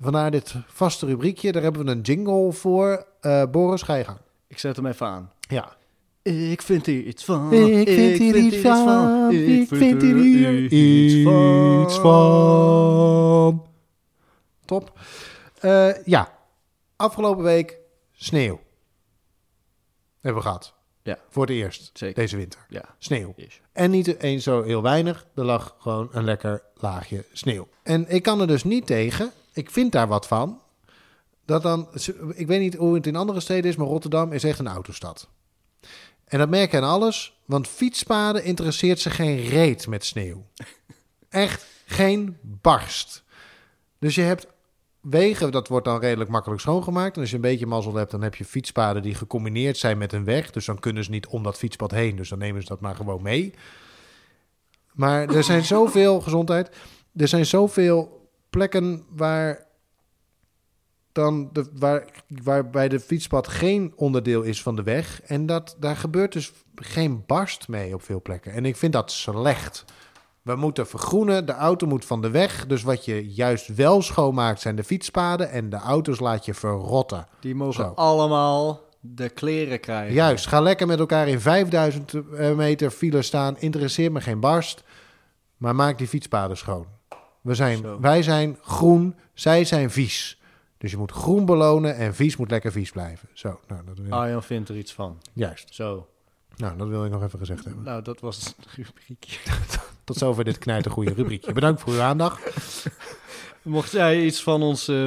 vandaar dit vaste rubriekje. Daar hebben we een jingle voor. Eh, Boris, ga je gang. Ik zet hem even aan. Ja. Ik vind hier iets van. Ik vind hier iets van. Ik vind hier iets van. Top. Ja. Afgelopen week sneeuw. Hebben we gehad. Ja. Voor het eerst Zeker. deze winter. Ja. Sneeuw. En niet eens zo heel weinig. Er lag gewoon een lekker laagje sneeuw. En ik kan er dus niet tegen. Ik vind daar wat van. Dat dan, ik weet niet hoe het in andere steden is, maar Rotterdam is echt een autostad. En dat merk je aan alles, want fietspaden interesseert ze geen reet met sneeuw. Echt geen barst. Dus je hebt wegen, dat wordt dan redelijk makkelijk schoongemaakt. En als je een beetje mazzel hebt, dan heb je fietspaden die gecombineerd zijn met een weg. Dus dan kunnen ze niet om dat fietspad heen, dus dan nemen ze dat maar gewoon mee. Maar er zijn zoveel gezondheid. Er zijn zoveel plekken waar dan de, waar, waarbij de fietspad geen onderdeel is van de weg. En dat, daar gebeurt dus geen barst mee op veel plekken. En ik vind dat slecht. We moeten vergroenen, de auto moet van de weg. Dus wat je juist wel schoonmaakt zijn de fietspaden en de auto's laat je verrotten. Die mogen Zo. allemaal de kleren krijgen. Juist, ga lekker met elkaar in 5000 eh, meter file staan. Interesseert me geen barst. Maar maak die fietspaden schoon. We zijn, Zo. wij zijn groen, zij zijn vies. Dus je moet groen belonen en vies moet lekker vies blijven. Zo, nou, dat wil, Arjan vindt er iets van. juist. Zo. Nou, dat wil ik nog even gezegd hebben. Nou, dat was het rubriekje. Tot zover dit knijtergoede rubriekje. Bedankt voor uw aandacht. Mocht jij iets van ons eh,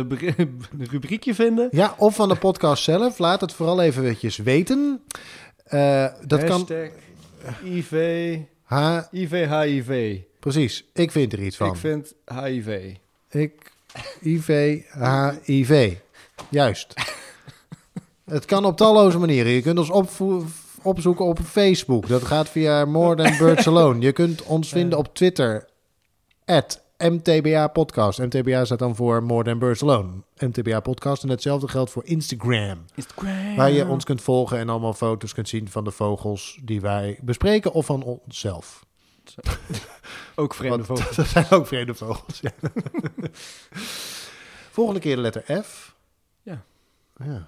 rubriekje vinden... Ja, of van de podcast zelf. Laat het vooral even eventjes weten. Eh, dat kan... Hashtag IV... H, IV HIV. precies, ik vind er iets van. Ik vind HIV. Ik, IV, HIV. Juist. Het kan op talloze manieren. Je kunt ons opvo- opzoeken op Facebook. Dat gaat via More Than Birds Alone. Je kunt ons vinden op Twitter. At MTBA Podcast. MTBA staat dan voor More Than Birds Alone. MTBA Podcast. En hetzelfde geldt voor Instagram. Instagram. Waar je ons kunt volgen en allemaal foto's kunt zien van de vogels die wij bespreken. Of van onszelf. Ook vreemde Want vogels. Dat zijn ook vreemde vogels. Ja. Volgende keer de letter F. Ja. ja.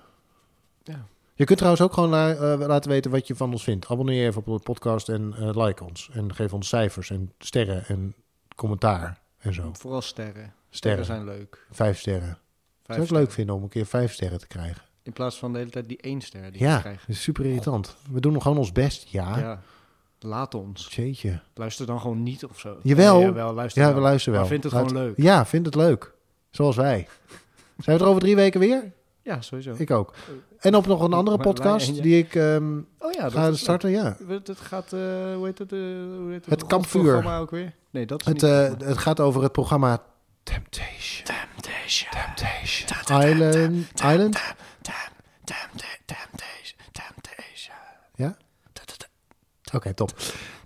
Ja. Je kunt trouwens ook gewoon la- eh, laten weten wat je van ons vindt. Abonneer je even op de podcast en eh, like ons. En geef ons cijfers en sterren en commentaar en zo. Vooral sterren. Sterren Sterren. zijn leuk. Vijf sterren. Vijf Zou ik leuk vinden om een keer vijf sterren te krijgen. In plaats van de hele tijd die één ster die we Ja, dat krijgen. is super irritant. We doen nog gewoon ons best. Ja. Ja. Laat ons. Jeetje. Luister dan gewoon niet of zo. Jawel. Nee, jawel luister Ja, wel. we luisteren wel. Maar vind het Luid- gewoon leuk. Ja, vind het leuk. Zoals wij. Zijn we er over drie weken weer? Ja, sowieso. Ik ook. En op nog een andere podcast die ik ehm, oh ja, ga dat starten. Ja. Het gaat, eh, hoe heet het? eh, hoe heet Het het kampvuur. ook weer? Nee, dat is Het, niet het programma. het gaat over het programma Temptation. Temptation. Temptation. Island. Island? Temptation. Temptation. Ja? Oké, top.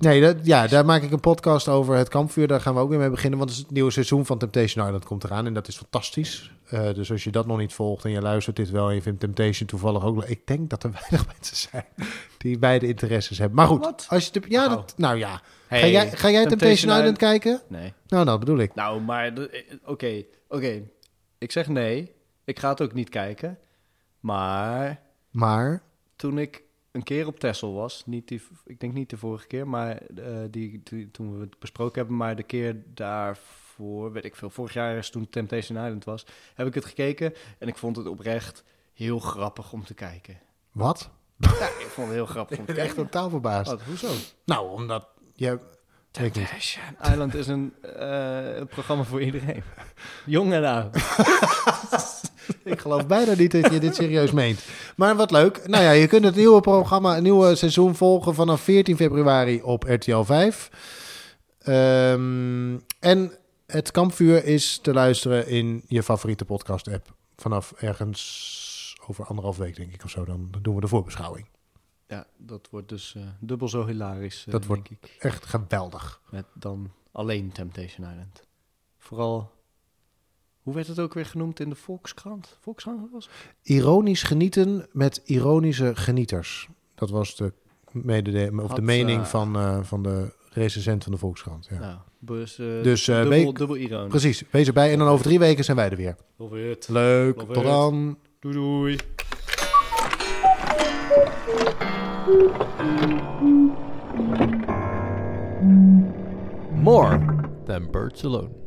Nee, dat, ja, daar maak ik een podcast over het kampvuur. Daar gaan we ook weer mee beginnen. Want het, is het nieuwe seizoen van Temptation Island komt eraan. En dat is fantastisch. Eh, dus als je dat nog niet volgt en je luistert dit wel... en je vindt Temptation toevallig ook... Ik denk dat er weinig mensen zijn die beide interesses hebben. Maar goed, Wat? als je... de- ja, Nou. dat, nou ja. ga, jij, ga jij Temptation, Island kijken? Nee. Nou, dat bedoel ik. Nou, maar... eh, Oké, oké. Ik zeg nee. Ik ga het ook niet kijken. Maar Maar... toen ik een keer op Texel was, niet die, ik denk niet de vorige keer, maar eh, die, die- toen we het besproken hebben, maar de keer daarvoor, weet ik veel, vorig jaar is toen Temptation Island was, heb ik het gekeken en ik vond het oprecht heel grappig om te kijken. Wat? Ja, ik vond het heel grappig om Ik te ben echt totaal verbaasd. Wat, hoezo? Nou, omdat je... Ik. Temptation Island is een, eh, een programma voor iedereen. Jong en oud. Ik geloof bijna niet dat je dit serieus meent. Maar wat leuk. Nou ja, je kunt het nieuwe programma, het nieuwe seizoen volgen vanaf 14 februari op RTL 5. Ehm, en het kampvuur is te luisteren in je favoriete podcast-app. Vanaf ergens over anderhalf week, denk ik, of zo. Dan doen we de voorbeschouwing. Ja, dat wordt dus eh, dubbel zo hilarisch, eh, Dat denk ik. Echt geweldig. Met dan alleen Temptation Island. Vooral, hoe werd het ook weer genoemd in de Volkskrant? Volkskrant was het? Ironisch genieten met ironische genieters. Dat was de, medede- of de mening eh, van, eh, van de recensent van de Volkskrant. Ja. Nou, dus, eh, Dus, eh, dubbel, week- dubbel ironisch. Precies, wees erbij. En dan over drie weken zijn wij er weer. Love it. Leuk, Love tot it. dan. Doei doei. More than birds alone.